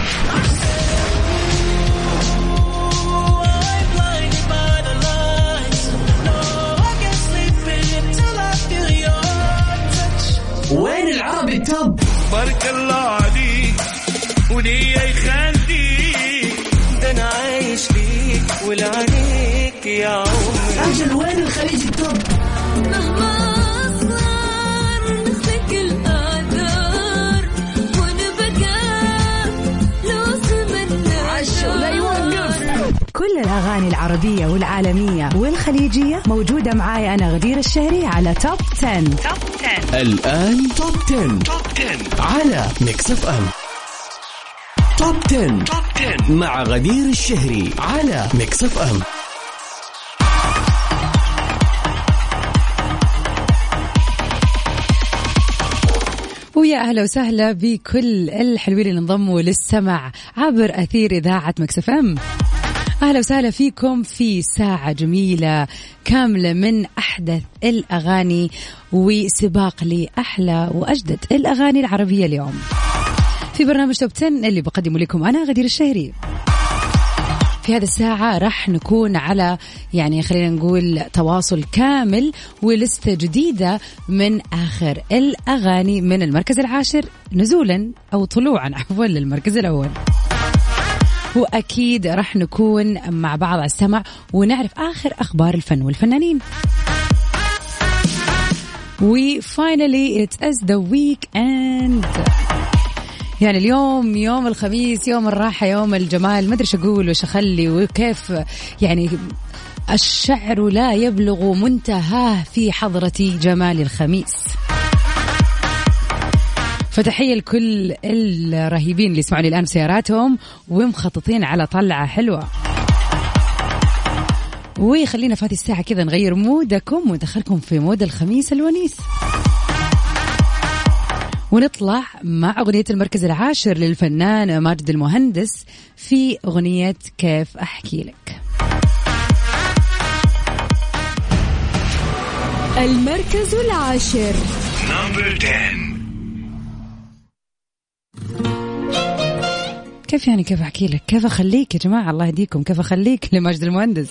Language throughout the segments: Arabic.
Yeah. الأغاني العربية والعالمية والخليجية موجودة معاي أنا غدير الشهري على Top 10. Top 10 الآن Top 10. Top 10 على Mix FM Top 10. Top 10 مع غدير الشهري على Mix FM ويا أهلا وسهلا بكل الحلوين اللي انضموا للسمع عبر أثير إذاعة Mix FM أهلا وسهلا فيكم في ساعة جميلة كاملة من أحدث الأغاني وسباق لأحلى وأجدد الأغاني العربية اليوم. في برنامج توب 10 اللي بقدمه لكم أنا غدير الشهري. في هذه الساعة راح نكون على يعني خلينا نقول تواصل كامل ولستة جديدة من آخر الأغاني من المركز العاشر نزولا أو طلوعا عفوا للمركز الأول. وأكيد راح نكون مع بعض على السمع ونعرف آخر أخبار الفن والفنانين. We finally it is the weekend يعني اليوم يوم الخميس يوم الراحة يوم الجمال. ما أدري إيش أقول وش أخلي وكيف يعني الشعر لا يبلغ منتهاه في حضرة جمال الخميس. فتحية لكل الرهيبين اللي يسمعوني الآن بسياراتهم ومخططين على طلعة حلوة. وخلينا في هذه الساعة كذا نغير مودكم وندخلكم في مود الخميس الونيس. ونطلع مع أغنية المركز العاشر للفنان ماجد المهندس في أغنية كيف أحكي لك. المركز العاشر. نمبر 10 كيف يعني كيف أحكي لك؟ كيف أخليك يا جماعة؟ الله يهديكم. كيف أخليك لماجد المهندس؟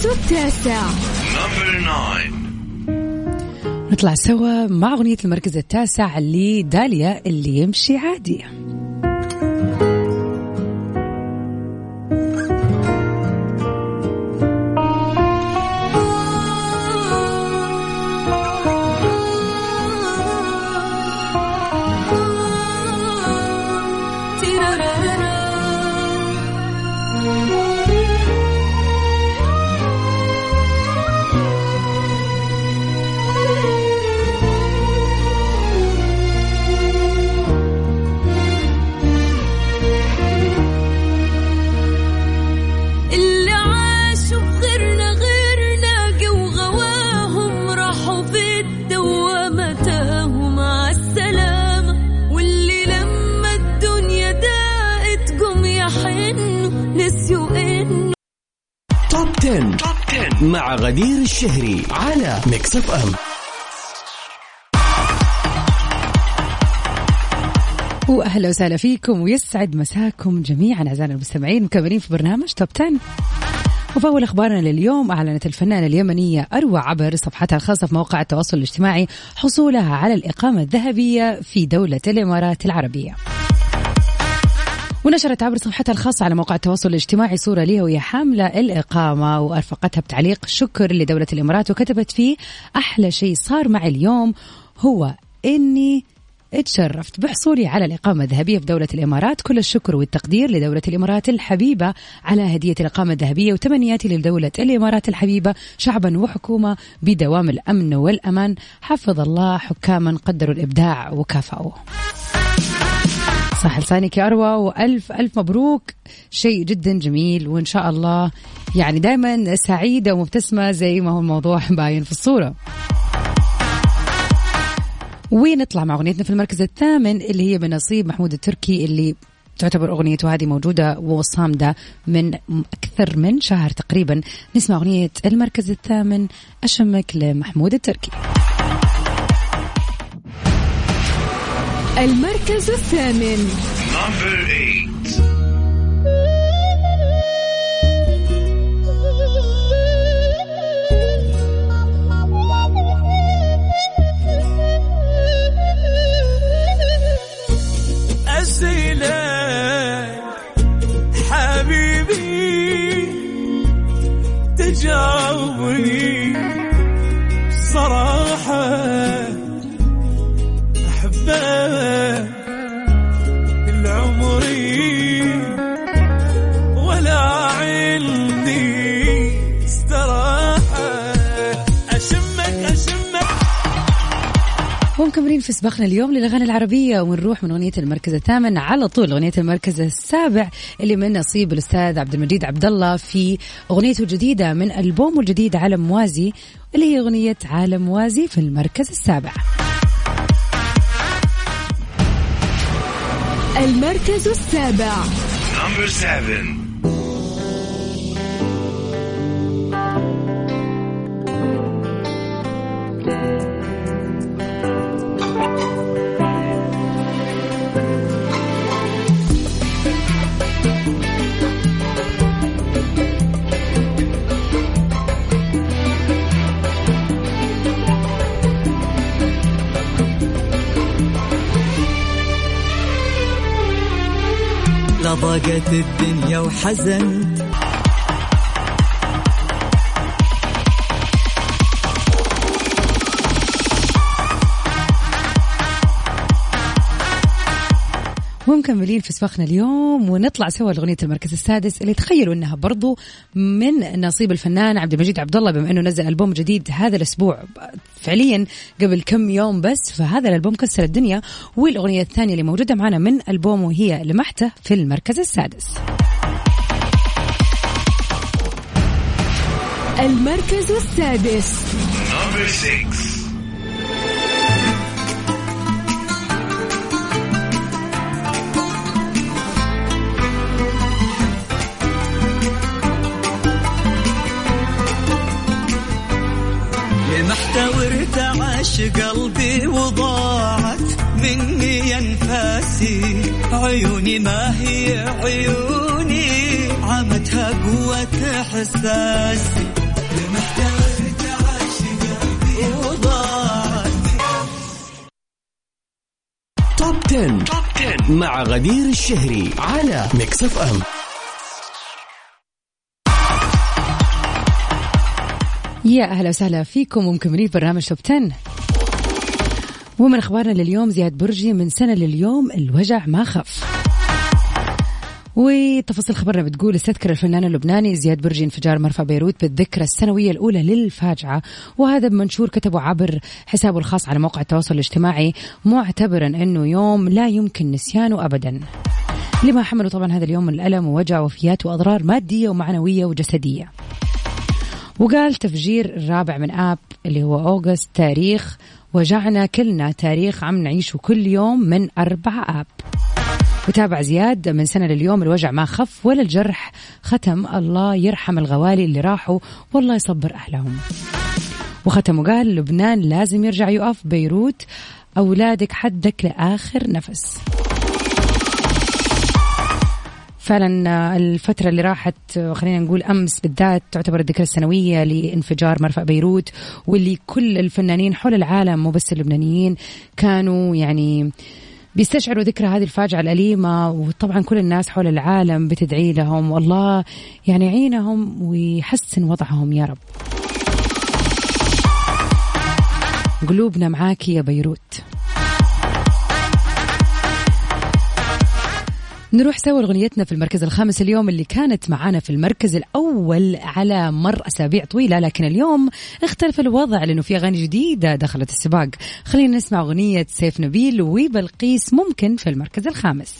المركز التاسع نمبر 9 نطلع سوا مع أغنية المركز التاسع لداليا اللي يمشي عادي. مع غدير الشهري على Mix FM وأهلا وسهلا فيكم ويسعد مساكم جميعا أعزائنا المستمعين مكملين في برنامج Top 10 وفي أول أخبارنا لليوم أعلنت الفنانة اليمنية أروى عبر صفحتها الخاصة في مواقع التواصل الاجتماعي حصولها على الإقامة الذهبية في دولة الإمارات العربية. ونشرت عبر صفحتها الخاصة على موقع التواصل الاجتماعي صورة لها وهي حاملة الإقامة وأرفقتها بتعليق شكر لدولة الإمارات وكتبت فيه أحلى شيء صار معي اليوم هو إني اتشرفت بحصولي على الإقامة الذهبية في دولة الإمارات. كل الشكر والتقدير لدولة الإمارات الحبيبة على هدية الإقامة الذهبية وتمنياتي لدولة الإمارات الحبيبة شعبا وحكومة بدوام الأمن والأمان. حفظ الله حكاما قدروا الإبداع وكافأوه صح لسانك يا أروى وألف ألف مبروك. شيء جدا جميل وإن شاء الله يعني دائما سعيدة ومبتسمة زي ما هو الموضوع باين في الصورة. ونطلع مع أغنيتنا في المركز الثامن اللي هي بنصيب محمود التركي اللي تعتبر أغنيته هذه موجودة وصامدة من أكثر من شهر تقريبا. نسمع أغنية المركز الثامن أشمك لمحمود التركي. المركز الثامن. ومكملين في سباقنا اليوم للأغاني العربية ونروح من أغنية المركز الثامن على طول أغنية المركز السابع اللي من نصيب الأستاذ عبد المجيد عبد الله في أغنيته الجديدة من ألبومه الجديد عالم موازي اللي هي أغنية عالم موازي في المركز السابع المركز السابع Number seven. الدنيا وحزنت ومكملين في سباقنا اليوم ونطلع سوا لأغنية المركز السادس اللي تخيلوا إنها برضو من نصيب الفنان عبد المجيد عبد الله بما إنه نزل ألبوم جديد هذا الأسبوع فعليا قبل كم يوم بس. فهذا الألبوم كسر الدنيا والأغنية الثانية اللي موجودة معنا من ألبومه هي لمحته في المركز السادس. المركز السادس. قلبي وضاعت مني انفاسي عيوني ما هي عيوني عمتها قوة إحساسي. قلبي وضاعت. Top 10. مع غدير الشهري على Mix FM يا أهلا وسهلا فيكم ومكملين برنامج توب 10 ومن أخبارنا لليوم زياد برجي من سنة لليوم الوجع ما خف. وتفاصيل خبرنا بتقول استذكر الفنان اللبناني زياد برجي انفجار مرفأ بيروت بالذكرى السنوية الأولى للفاجعة. وهذا بمنشور كتبه عبر حسابه الخاص على موقع التواصل الاجتماعي معتبرا أنه يوم لا يمكن نسيانه أبدا. لما حملوا طبعا هذا اليوم من الألم ووجع وفيات وأضرار مادية ومعنوية وجسدية. وقال تفجير الرابع من آب اللي هو أوغست تاريخ وجعنا كلنا تاريخ عم نعيشه كل يوم من أربعة آب. وتابع زياد من سنة لليوم الوجع ما خف ولا الجرح ختم الله يرحم الغوالي اللي راحوا والله يصبر أهلهم. وختم وقال لبنان لازم يرجع يقف بيروت أولادك حدك لآخر نفس. فعلا الفترة اللي راحت خلينا نقول أمس بالذات تعتبر الذكرى السنوية لانفجار مرفأ بيروت واللي كل الفنانين حول العالم مو بس اللبنانيين كانوا يعني بيستشعروا ذكرى هذه الفاجعة الأليمة. وطبعا كل الناس حول العالم بتدعي لهم. والله يعني يعينهم ويحسن وضعهم يا رب. قلوبنا معاك يا بيروت. نروح سوا لغنيتنا في المركز الخامس اليوم اللي كانت معانا في المركز الأول على مر أسابيع طويلة لكن اليوم اختلف الوضع لأنه في أغاني جديدة دخلت السباق. خلينا نسمع أغنية سيف نبيل وبلقيس ممكن في المركز الخامس.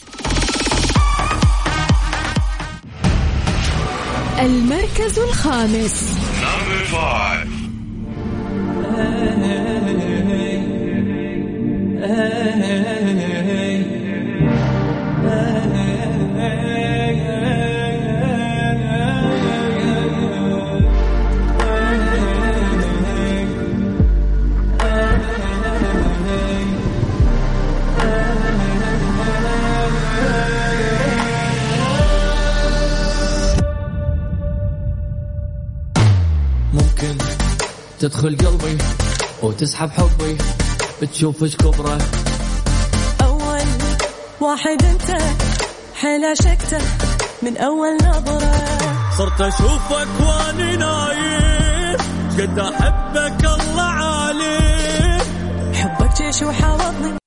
المركز الخامس. تدخل قلبي وتسحب حبي تشوف إيش كبره. أول واحد أنت حيل عشقته من أول نظرة. صرت أشوفك وأني نايم قد أحبك الله عالم حبك جيش وحاوطني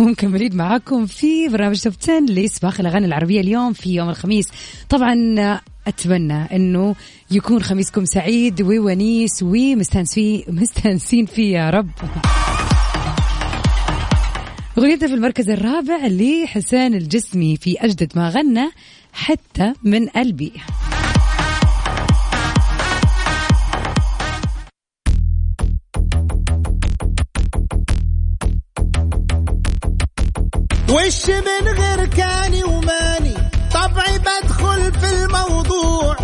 ومكملين معاكم في برنامج توب 10 لسباق الأغاني العربية اليوم في يوم الخميس. طبعا أتمنى إنه يكون خميسكم سعيد وونيس ومستانسين مستانسين فيه يا رب. أغنيتنا في المركز الرابع لحسين الجسمي في أجدد ما غنى حتى من قلبي. وش من غير كاني وماني. طبعي بدخل في الموضوع.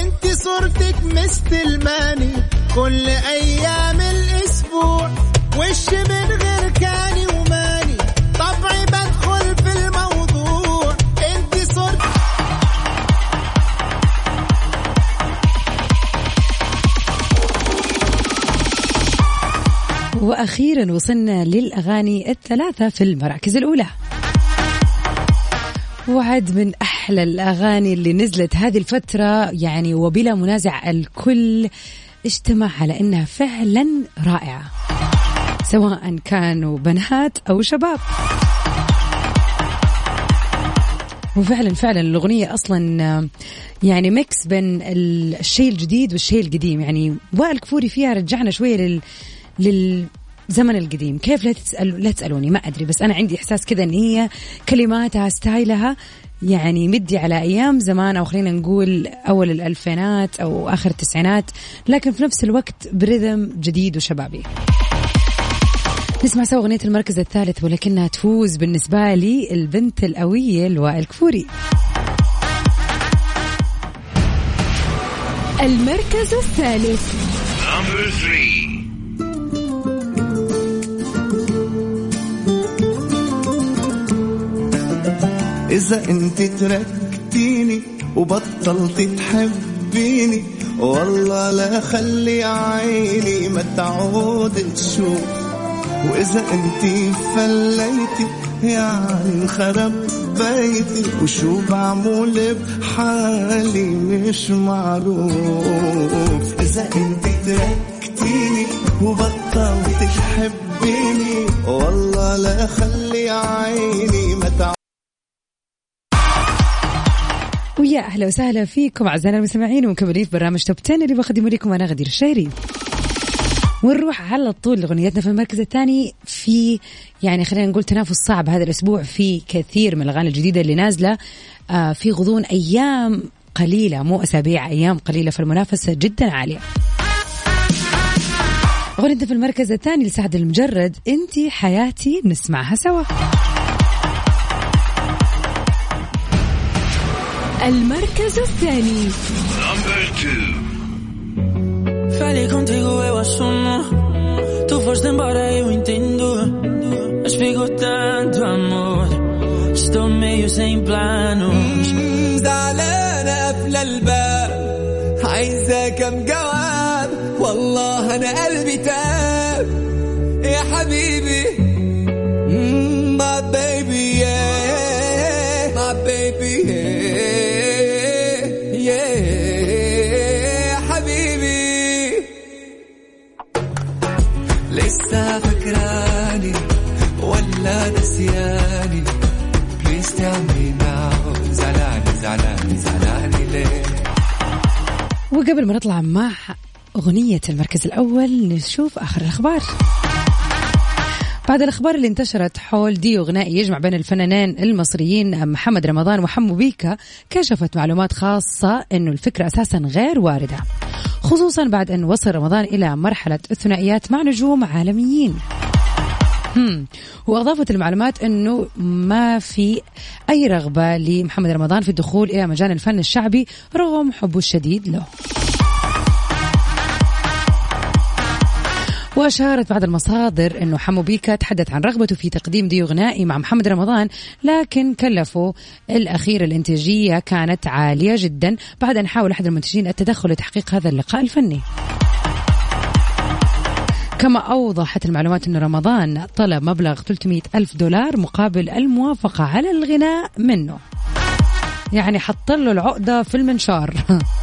أنت صورتك مستلماني كل أيام الأسبوع. وش من غير كاني وماني. طبعي بدخل في الموضوع. أنت صورتك وأخيرا وصلنا للأغاني الثلاثة في المراكز الأولى. وعد من أحلى الأغاني اللي نزلت هذه الفترة يعني وبلا منازع الكل اجتمع على إنها فعلا رائعة سواء كانوا بنات أو شباب. وفعلا فعلا الأغنية أصلا يعني ميكس بين الشيء الجديد والشيء القديم. يعني وائل كفوري فيها رجعنا شوية لل للزمن القديم. كيف لا تسأل لا تسألوني؟ ما أدري بس أنا عندي إحساس كذا إن هي كلماتها ستايلها يعني مدي على أيام زمان أو خلينا نقول أول الألفينات أو آخر التسعينات لكن في نفس الوقت برذم جديد وشبابي. نسمع سوا أغنية المركز الثالث ولكنها تفوز بالنسبة لي البنت القوية لوائل كفوري. المركز الثالث. إذا أنت تركتيني وبطلت تحبيني والله لا خلي عيني ما تعود تشوف وإذا أنت فليتي يعني انخرب بيتي وشو بعمل بحالي مش معروف. إذا أنت تركتيني وبطلت تحبيني والله لا خلي عيني ويا أهلا وسهلا فيكم اعزائنا المستمعين ومكملين في برنامج توب 10 اللي بقدمه لكم أنا غدير الشهري. ونروح على طول لغنيتنا في المركز الثاني في يعني خلينا نقول تنافس صعب هذا الأسبوع في كثير من الأغاني الجديدة اللي نازلة آه في غضون أيام قليلة مو أسابيع أيام قليلة فالمنافسة جدا عالية. أغنيتنا في المركز الثاني لسعد المجرد انتي حياتي نسمعها سوا المركز الثاني. Falei contigo, eu assumo. Tu foste embora, eu entendo. Mas pegou tanto amor. Estou meio sem planos. زعلانة قافلة الباب عايزة كم جواب والله أنا قلبي تاب لسه فكراني ولا نسياني. بليز me now. زعلاني زعلاني زعلاني ليه؟ وقبل ما نطلع مع أغنية المركز الأول نشوف آخر الأخبار. بعد الأخبار اللي انتشرت حول ديو غنائي يجمع بين الفنانين المصريين محمد رمضان وحمو بيكا كشفت معلومات خاصة أنه الفكرة أساسا غير واردة خصوصا بعد أن وصل رمضان إلى مرحلة الثنائيات مع نجوم عالميين هم. وأضافت المعلومات أنه ما في أي رغبة لمحمد رمضان في الدخول إلى مجال الفن الشعبي رغم حبه الشديد له وأشارت بعض المصادر أنه حمو بيكا تحدث عن رغبته في تقديم ديو غنائي مع محمد رمضان لكن كلفه الأخير الإنتاجية كانت عالية جدا بعد أن حاول أحد المنتجين التدخل لتحقيق هذا اللقاء الفني. كما أوضحت المعلومات أن رمضان طلب مبلغ 300 ألف دولار مقابل الموافقة على الغناء منه. يعني حط له العقدة في المنشار.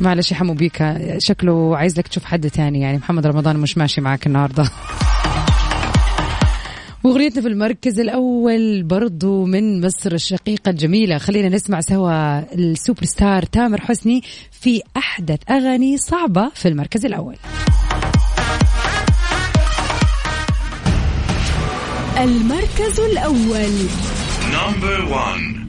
معلش يا حمو بيكا شكله عايز لك تشوف حد تاني يعني. محمد رمضان مش ماشي معك النهارده. واغنيتنا في المركز الأول برضو من مصر الشقيقة الجميلة. خلينا نسمع سوا السوبر ستار تامر حسني في أحدث أغاني صعبة في المركز الأول. المركز الأول. نمبر 1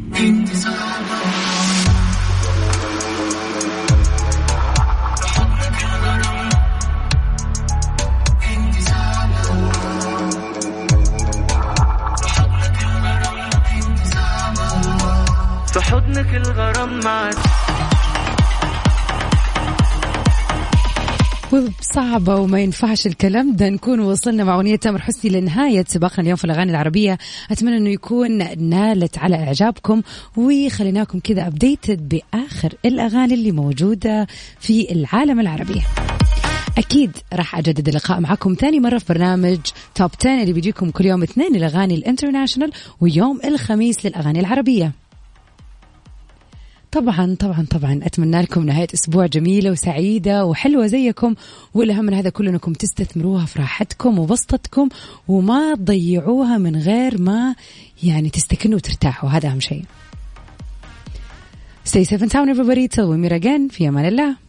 لك الغرام معك صعبة وما ينفعش الكلام. ده نكون وصلنا مع أغنية تامر حسني لنهاية سباقنا اليوم في الأغاني العربية. أتمنى أنه يكون نالت على إعجابكم وخليناكم كذا updated بآخر الأغاني اللي موجودة في العالم العربي. أكيد راح أجدد اللقاء معكم ثاني مرة في برنامج Top 10 اللي بيجيكم كل يوم اثنين الأغاني ال international ويوم الخميس للأغاني العربية. طبعا طبعا طبعا. أتمنى لكم نهاية أسبوع جميلة وسعيدة وحلوة زيكم. والأهم من هذا كله أنكم تستثمروها في راحتكم وبسطتكم وما تضيعوها من غير ما يعني تستكنوا وترتاحوا. هذا أهم شيء. Stay safe and sound everybody. Till we meet again. في أمان الله.